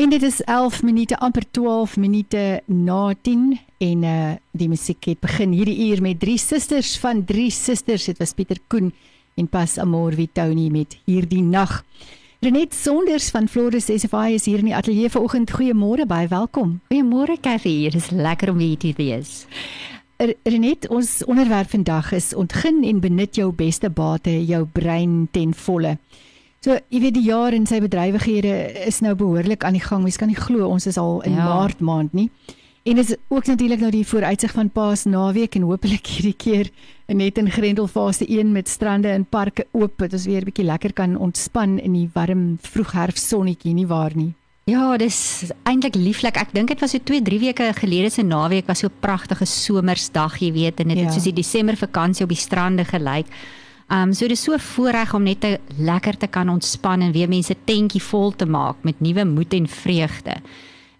En dit is 11 minute amper 12 minute na 10 en uh die musiek het begin hierdie uur met drie susters van drie susters. Dit was Pieter Koen en Pas Amor Vitoni met hierdie nag. Renet Sonders van Flores SFI is hier in die ateljee vanoggend. Goeiemôre, baie welkom. Goeiemôre Kathy, dit is lekker om hier te wees. Renet, ons onderwerp vandag is ontgin en benut jou beste bate, jou brein ten volle. So, jy weet die jaar in sy bedrywighede is nou behoorlik aan die gang. Mens kan nie glo ons is al in ja. Maart maand nie. En is ook natuurlik nou die vooruitsig van Paas naweek en hopelik hierdie keer net in Grendel fase 1 met strande en parke oop dat ons weer 'n bietjie lekker kan ontspan in die warm vroegherfsonnetjie nie waar nie. Ja, dis eintlik lieflik. Ek dink dit was so 2, 3 weke gelede se naweek was so 'n pragtige somersdag, jy weet, en dit ja. het soos die Desember vakansie op die strande gelyk. Um so dis so voorreg om net te lekker te kan ontspan en weer mense tentjie vol te maak met nuwe moed en vreugde.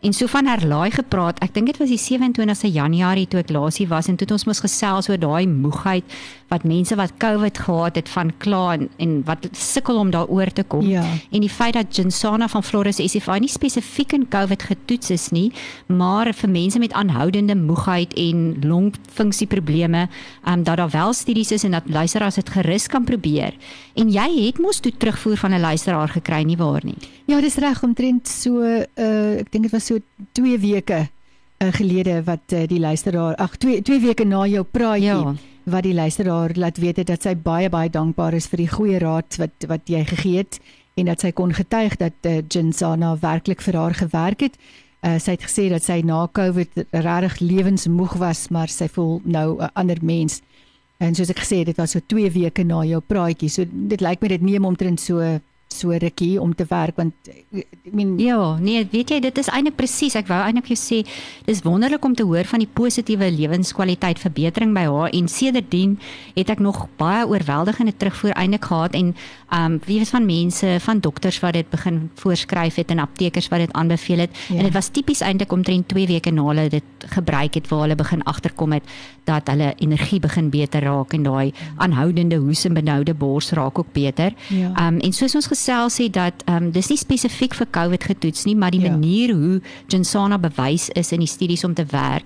En so van herlaai gepraat. Ek dink dit was die 27ste Januarie toe ek laasie was en toe het ons mos gesels oor daai moegheid wat mense wat COVID gehad het van kla en, en wat sukkel om daaroor te kom. Ja. En die feit dat Jinsana van Flores SFI nie spesifiek in COVID getoets is nie, maar vir mense met aanhoudende moegheid en longfunksieprobleme, ehm um, dat daar wel studies is en dat luisteraars dit gerus kan probeer. En jy het mos toe terugvoer van 'n luisteraar gekry nie waar nie. Ja, dis reg omtrent so uh ek dink dit was so 2 weke uh, gelede wat uh, die luisteraar ag 2 2 weke na jou praatjie ja. wat die luisteraar laat weet het dat sy baie baie dankbaar is vir die goeie raad wat wat jy gegee het en dat sy kon getuig dat uh, Jinsana werklik vir haar gewerk het. Uh, sy het gesê dat sy na Covid regtig lewensmoeg was, maar sy voel nou 'n ander mens. En soos ek gesê het, dit was so 2 weke na jou praatjie. So dit lyk my dit neem omtrent so so rukkie om te werk want ek meen ja, nee, weet jy dit is eintlik presies. Ek wou eintlik jou sê dis wonderlik om te hoor van die positiewe lewenskwaliteit verbetering by haar en sedertdien het ek nog baie oorweldigende terugvoer eintlik gehad en um wie was van mense van dokters wat dit begin voorskryf het en aptekers wat dit aanbeveel het ja. en dit was tipies eintlik omtrent 2 weke na hulle dit gebruik het waar hulle begin agterkom het dat hulle energie begin beter raak en daai aanhoudende hoes en benoude bors raak ook beter. Ja. Um en soos ons gesels het dat um dis nie spesifiek vir COVID getoets nie, maar die ja. manier hoe Jinsana bewys is in die studies om te werk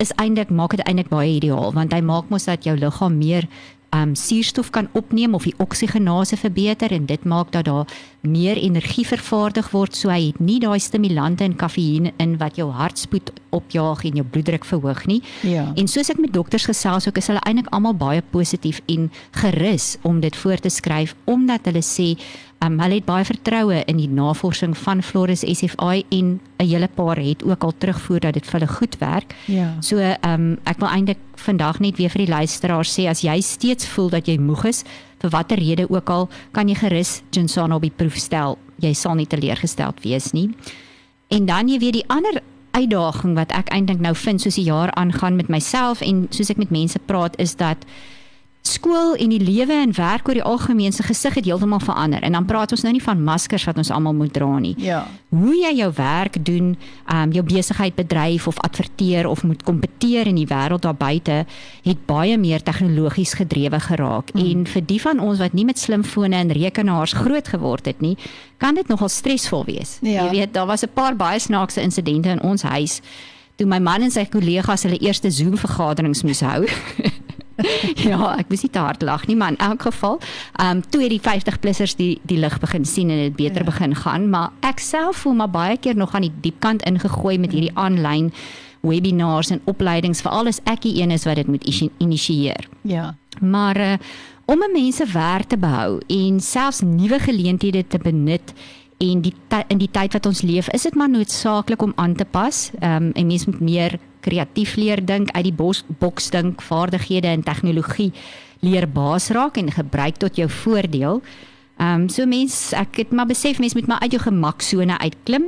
is eintlik maak dit eintlik baie ideaal want hy maak mos dat jou liggaam meer um suurstof kan opneem of die oksigenase verbeter en dit maak dat daar meer energie vervaardig word so hy het nie daai stimulante en kafeïen in wat jou hartspoed opjaag en jou bloeddruk verhoog nie. Ja. En soos ek met dokters gesels ook is hulle eintlik almal baie positief en gerus om dit voor te skryf omdat hulle sê Um, hulle het baie vertroue in die navorsing van Flores SFI en 'n hele paar het ook al terugvoer dat dit vir hulle goed werk. Ja. So ehm um, ek wil eintlik vandag net weer vir die luisteraars sê as jy steeds voel dat jy moeg is vir watter rede ook al, kan jy gerus Jinsana op die proef stel. Jy sal nie teleurgesteld wees nie. En dan jy weet die ander uitdaging wat ek eintlik nou vind soos die jaar aangaan met myself en soos ek met mense praat is dat skool en die lewe en werk oor die algemeen se gesig het heeltemal verander. En dan praat ons nou nie van maskers wat ons almal moet dra nie. Ja. Hoe jy jou werk doen, um, jou besigheid bedryf of adverteer of moet kompeteer in die wêreld daar buite, het baie meer tegnologies gedrewe geraak. Mm. En vir die van ons wat nie met slimfone en rekenaars groot geword het nie, kan dit nogal stresvol wees. Ja. Jy weet, daar was 'n paar baie snaakse insidente in ons huis toe my man en sy kollegas hulle eerste Zoom vergaderings moes hou. ja, ek moes nie te hard lag nie, maar in elk geval, ehm um, toe het die 50-plussers die die lig begin sien en dit beter ja. begin gaan, maar ek self voel maar baie keer nog aan die diep kant ingegooi met hierdie aanlyn webinars en opleidings vir alles ek die een is wat dit moet initieer. Ja. Maar uh, om mense werk te behou en selfs nuwe geleenthede te benut en die in die tyd wat ons leef, is dit maar noodsaaklik om aan te pas. Ehm um, 'n mens moet meer kreatief leer dink, uit die bos, boks dink, vaardighede en tegnologie leer baas raak en gebruik tot jou voordeel. Ehm um, so mens ek het maar besef mens moet maar uit jou gemaksone uitklim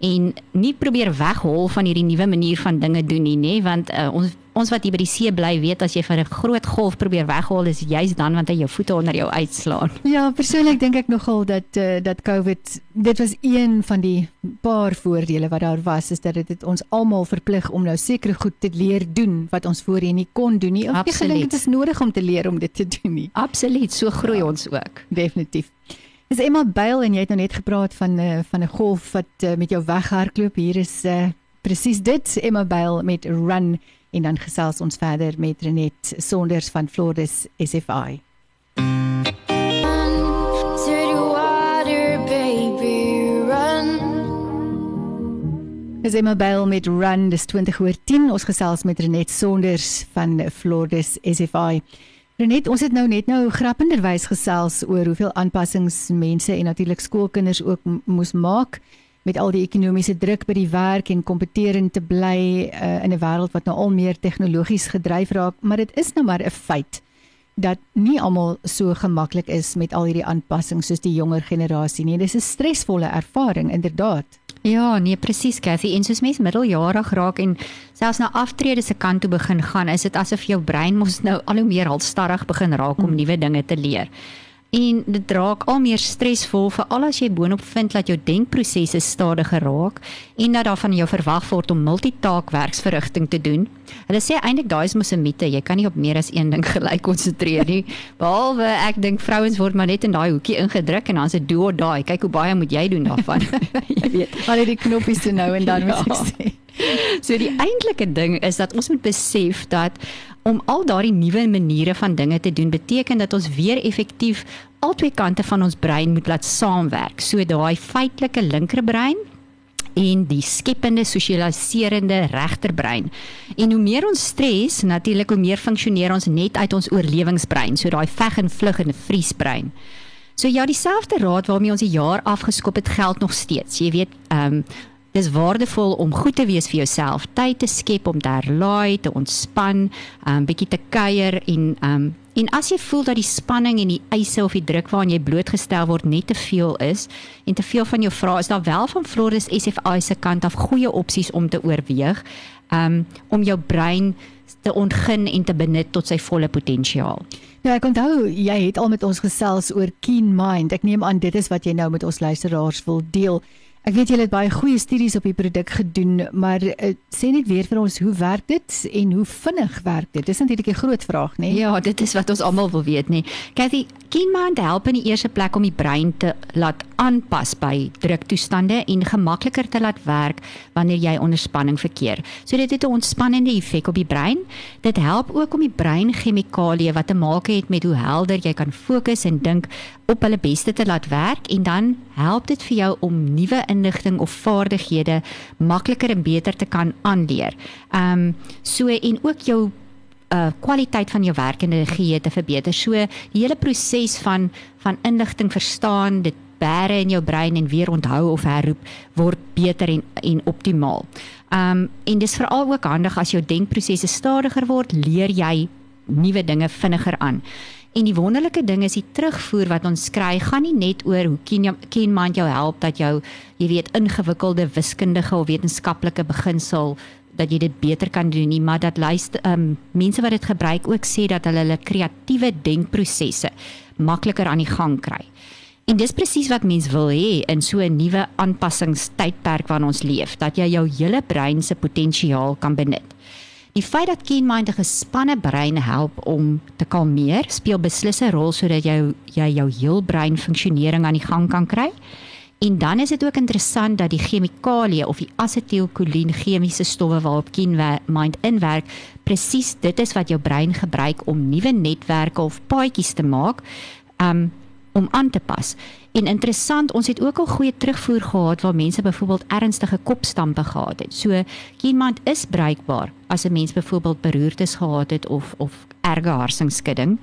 en nie probeer weghol van hierdie nuwe manier van dinge doen nie, nê, want uh, ons ons wat hier by die see bly weet as jy van 'n groot golf probeer weghol is juist dan want hy jou voete onder jou uitslaan. Ja, persoonlik dink ek nogal dat uh, dat COVID dit was een van die paar voordele wat daar was is dat dit ons almal verplig om nou sekere goed te leer doen wat ons voorheen nie kon doen nie. Ek dink dit is nodig om te leer om dit te doen nie. Absoluut, so groei ja, ons ook. Definitief. Dis Emma Byl en jy het nou net gepraat van uh, van 'n golf wat uh, met jou weghardloop. Hier is uh, presies dit Emma Byl met Run en dan gesels ons verder met Renet Sonders van Flores SFI. Dis Emma Bell met Run dis 20 oor 10 ons gesels met Renet Sonders van Flores SFI. Renet, ons het nou net nou grappenderwys gesels oor hoeveel aanpassings mense en natuurlik skoolkinders ook moes maak met al die ekonomiese druk by die werk en kompeterend te bly uh, in 'n wêreld wat nou al meer tegnologies gedryf raak, maar dit is nou maar 'n feit dat nie almal so gemaklik is met al hierdie aanpassings soos die jonger generasie nie. Dis 'n stresvolle ervaring inderdaad. Ja, nee presies Cathy. En soos mense middeljarig raak en selfs na aftrede se kant toe begin gaan, is dit asof jou brein mos nou al hoe meer halstarrig begin raak om hmm. nuwe dinge te leer en dit raak al meer stresvol veral as jy boonop vind dat jou denkprosesse stadiger raak en dat daar van jou verwag word om multitaakwerksverrigting te doen. Hulle sê eintlik daai is mos 'n mite, jy kan nie op meer as een ding gelyk konsentreer nie. Behalwe ek dink vrouens word maar net in daai hoekie ingedruk en dan se do or die. Kyk hoe baie moet jy doen daarvan. jy weet, al die knoppies te nou en dan moet ja. ek sê. So die eintlike ding is dat ons moet besef dat om al daardie nuwe maniere van dinge te doen beteken dat ons weer effektief al twee kante van ons brein moet laat saamwerk. So daai feitelike linkerbrein en die skepende sosialiserende regterbrein. En hoe meer ons stres, natuurlik hoe meer funksioneer ons net uit ons oorlewingsbrein, so daai veg en vlug en vriesbrein. So ja, dieselfde raad waarmee ons die jaar afgeskop het geld nog steeds. Jy weet, ehm um, Dis waardevol om goed te wees vir jouself, tyd te skep om te herlaai, te ontspan, 'n um, bietjie te kuier en um, en as jy voel dat die spanning en die eise of die druk waaraan jy blootgestel word net te veel is en te veel van jou vrae is daar wel van Floris SFI se kant af goeie opsies om te oorweeg um, om jou brein te ontgin en te benut tot sy volle potensiaal. Ja, ek onthou jy het al met ons gesels oor Keen Mind. Ek neem aan dit is wat jy nou met ons luisteraars wil deel. Ek weet julle het baie goeie studies op die produk gedoen, maar uh, sê net weer vir ons hoe werk dit en hoe vinnig werk dit? Dis natuurlik 'n groot vraag, né? Nee? Ja, dit is wat ons almal wil weet, né? Nee. Cathy, KeenMind help in die eerste plek om die brein te laat aanpas by druktoestande en gemakliker te laat werk wanneer jy onder spanning verkeer. So dit het 'n ontspannende effek op die brein. Dit help ook om die breinchemikalieë wat te maak het met hoe helder jy kan fokus en dink op hulle beste te laat werk en dan help dit vir jou om nuwe inligting of vaardighede makliker en beter te kan aanleer. Ehm um, so en ook jou uh kwaliteit van jou werkenergie te verbeter. So die hele proses van van inligting verstaan, dit bære in jou brein en weer onthou of herroep word beter en en optimaal. Um en dis veral ook handig as jou denkprosesse stadiger word, leer jy nuwe dinge vinniger aan. En die wonderlike ding is die terugvoer wat ons kry, gaan nie net oor hoe ken ken mind jou help dat jou jy weet ingewikkelde wiskundige of wetenskaplike beginsel dat jy dit beter kan doen nie, maar dat luister um mense wat dit gebruik ook sê dat hulle hulle kreatiewe denkprosesse makliker aan die gang kry. En dis presies wat mens wil hê in so 'n nuwe aanpassingstydperk waarin ons leef, dat jy jou hele brein se potensiaal kan benut. Die feit dat KeenMind 'n gespanne brein help om te kalmeer, speel beslis 'n rol sodat jy jy jou heel brein funksionering aan die gang kan kry. En dan is dit ook interessant dat die chemikalieë of die asetielkolien chemiese stowwe waarop KeenMind inwerk, presies dit is wat jou brein gebruik om nuwe netwerke of paadjies te maak. Um om aan te pas. En interessant, ons het ook al goeie terugvoer gehad waar mense byvoorbeeld ernstige kopstampe gehad het. So iemand is bruikbaar as 'n mens byvoorbeeld beroertes gehad het of of erge harsingskudding.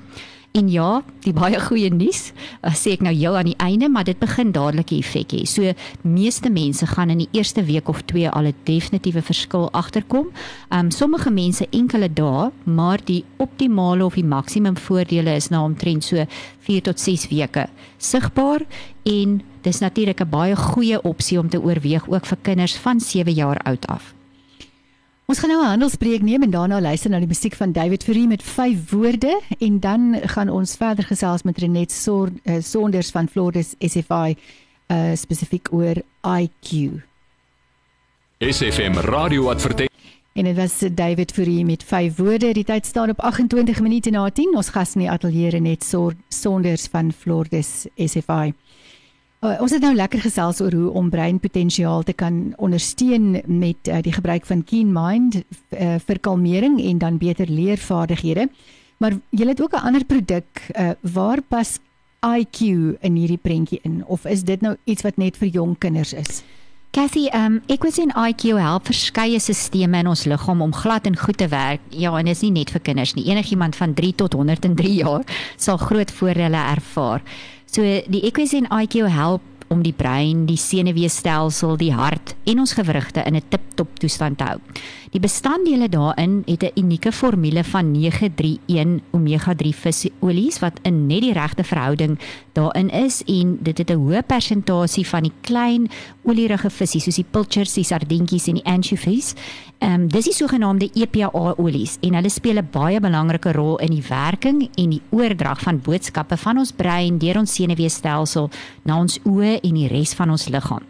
En ja, die baie goeie nuus, uh, sê ek nou heel aan die einde, maar dit begin dadelik effek hê. So meeste mense gaan in die eerste week of 2 al 'n definitiewe verskil agterkom. Um sommige mense enkele dae, maar die optimale of die maksimum voordele is na omtrent so 4 tot 6 weke sigbaar en dis natuurlik 'n baie goeie opsie om te oorweeg ook vir kinders van 7 jaar oud af. Ons gaan nou 'n handelspreek neem en daarna luister na die musiek van David Fourie met vyf woorde en dan gaan ons verder gesels met Renet eh, Sonders van Flores SFI uh, spesifiek oor IQ. SFM radio advertensie. En dit was David Fourie met vyf woorde. Die tyd staan op 28 minute na 10. Ons gas in die ateljee Renet Sonders van Flores SFI. Uh, ons het nou lekker gesels oor hoe om breinpotensiaal te kan ondersteun met uh, die gebruik van Keen Mind uh, vir kalmering en dan beter leervaardighede. Maar jy het ook 'n ander produk uh, waar pas IQ in hierdie prentjie in of is dit nou iets wat net vir jong kinders is? Cathy, um, ek was in IQ help verskeie stelsels in ons liggaam om glad en goed te werk. Ja, en dit is nie net vir kinders nie. Enigiemand van 3 tot 103 jaar sal groot voordele ervaar. So die Equizen IQ help om die brein, die senuweestelsel, die hart en ons gewrigte in 'n tip-top toestand te hou. Die bestanddele daarin het 'n unieke formule van 931 omega-3 visolies wat in net die regte verhouding daarin is en dit het 'n hoë persentasie van die klein olierige visse soos die pilchards, die sardientjies en die anchovies. Ehm um, dis die sogenaamde EPA olies en hulle speel 'n baie belangrike rol in die werking en die oordrag van boodskappe van ons brein deur ons senuweestelsel na ons oë en die res van ons liggaam.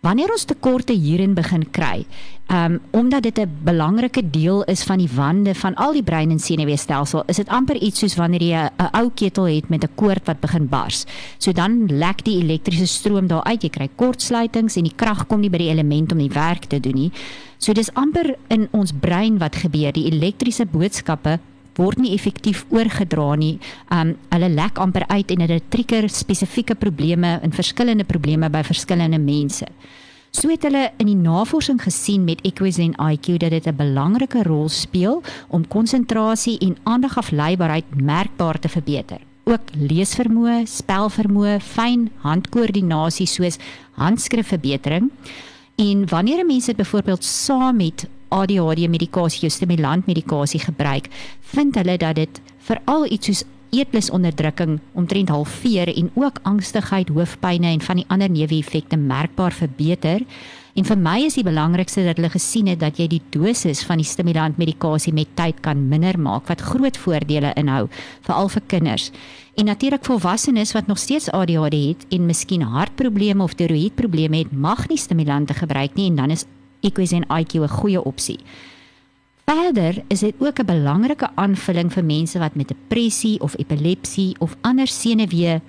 Wanneer ons tekorte hierin begin kry, um omdat dit 'n belangrike deel is van die wande van al die brein en senuweestelsel, is dit amper iets soos wanneer jy 'n ou ketel het met 'n koord wat begin bars. So dan lek die elektriese stroom daar uit, jy kry kortsluitings en die krag kom nie by die element om die werk te doen nie. So dis amper in ons brein wat gebeur, die elektriese boodskappe word nie effektief oorgedra nie. Um hulle lek amper uit en dit trigger spesifieke probleme en verskillende probleme by verskillende mense. So het hulle in die navorsing gesien met Equizen IQ dat dit 'n belangrike rol speel om konsentrasie en aandagafleibaarheid merkbaar te verbeter. Ook leesvermoë, spelvermoë, fyn handkoördinasie soos handskrifverbetering. En wanneer 'n mens dit byvoorbeeld saam met ADHD medikasie, jou stimulant medikasie gebruik, vind hulle dat dit veral iets soos eetlusonderdrukking omtrent halveer en ook angstigheid, hoofpynne en van die ander neeweffekte merkbaar verbeter. En vir my is die belangrikste dat hulle gesien het dat jy die dosis van die stimulant medikasie met tyd kan minder maak wat groot voordele inhou veral vir kinders. En natuurlik volwassenes wat nog steeds ADHD het en miskien hartprobleme of tiroïedprobleme het, mag nie stimulante gebruik nie en dan is Equizen IQ 'n goeie opsie. Verder is dit ook 'n belangrike aanvulling vir mense wat met depressie of epilepsie of ander senuwee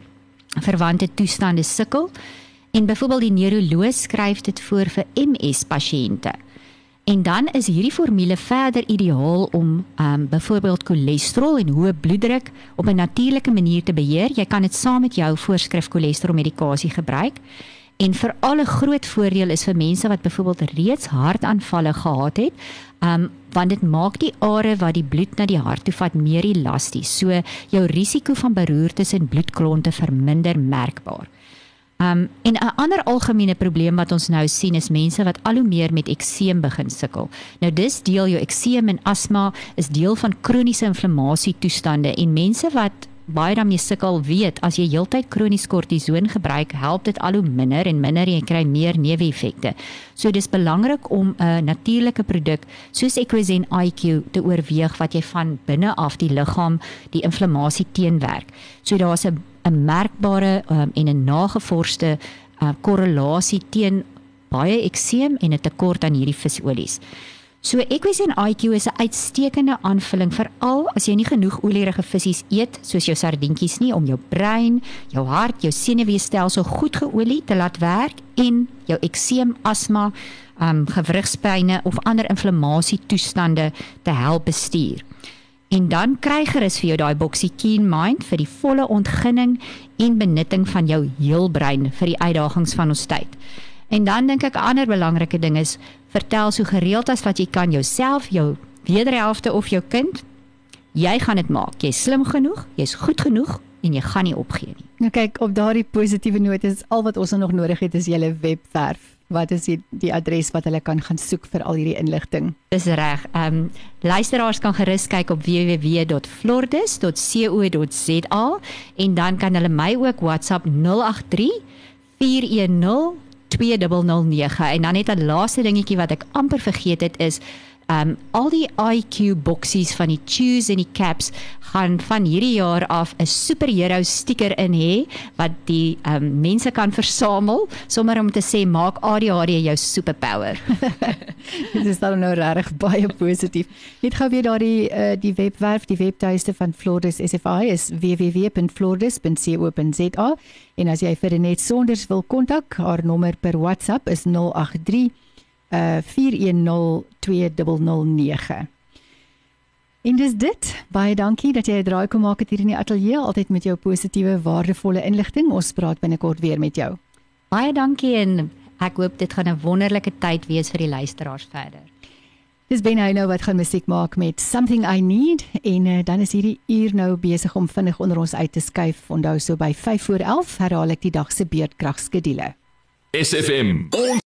verwante toestande sukkel. En byvoorbeeld die neuroloog skryf dit voor vir MS pasiënte. En dan is hierdie formule verder ideaal om um byvoorbeeld cholesterol en hoë bloeddruk op 'n natuurlike manier te beheer. Jy kan dit saam met jou voorskrif cholesterol medikasie gebruik. En vir alle groot voordeel is vir mense wat byvoorbeeld reeds hartaanvalle gehad het, um want dit maak die are wat die bloed na die hart toe vat meer elasties. So jou risiko van beroertes en bloedklonte verminder merkbaar. Um en 'n ander algemene probleem wat ons nou sien is mense wat al hoe meer met ekseem begin sukkel. Nou dis deel jou ekseem en asma is deel van kroniese inflammasie toestande en mense wat baie daarmee sukkel weet as jy heeltyd kronies kortison gebruik, help dit al hoe minder en minder en jy kry meer neeweffekte. So dis belangrik om 'n natuurlike produk soos Equizen IQ te oorweeg wat jy van binne af die liggaam die inflammasie teenwerk. So daar's 'n 'n merkbare um, en 'n nagevorsde uh, korrelasie teen baie ekseem en 'n tekort aan hierdie visolies. So Equizen IQ is 'n uitstekende aanvulling veral as jy nie genoeg olierige visse eet soos jou sardientjies nie om jou brein, jou hart, jou senuweestelsel goed geolie te laat werk en jou ekseem, asma, um gewrigspyne of ander inflammasie toestande te help bestuur. En dan kry gerus vir jou daai boksie Keen Mind vir die volle ontginning en benutting van jou heel brein vir die uitdagings van ons tyd. En dan dink ek 'n ander belangrike ding is vertel so gereeld as wat jy kan jouself, jou wederhelfte of jou kind, jy gaan dit maak. Jy's slim genoeg, jy's goed genoeg en jy gaan nie opgee nie. Nou kyk, op daardie positiewe noot is al wat ons nog nodig het is julle webwerf. Wat is die, die adres wat hulle kan gaan soek vir al hierdie inligting? Dis reg. Ehm um, luisteraars kan gerus kyk op www.flordis.co.za en dan kan hulle my ook WhatsApp 083 410 2009 en dan net 'n laaste dingetjie wat ek amper vergeet het is um al die IQ boksies van die chews en die caps gaan van hierdie jaar af 'n superhero sticker in hê wat die um mense kan versamel sommer om te sê maak ADHD jou superpower. Dit is dan nou regtig baie positief. Net gou weer daardie uh, die webwerf, die webtuiste van Flordes SFI is www.flordes.co.za en as jy vir Renet Sonders wil kontak, haar nommer per WhatsApp is 083 uh 4102009. En dis dit. Baie dankie dat jy 'n draai kom maak het hier in die ateljee, altyd met jou positiewe, waardevolle inligting. Ons praat binnekort weer met jou. Baie dankie en ek hoop dit gaan 'n wonderlike tyd wees vir die luisteraars verder. Dis Ben hy nou wat gaan musiek maak met Something I Need en uh, dan is hierdie uur nou besig om vinnig onder ons uit te skuif. Onthou so by 5 voor 11 herhaal ek die dag se beerdkragskedule. SFM. On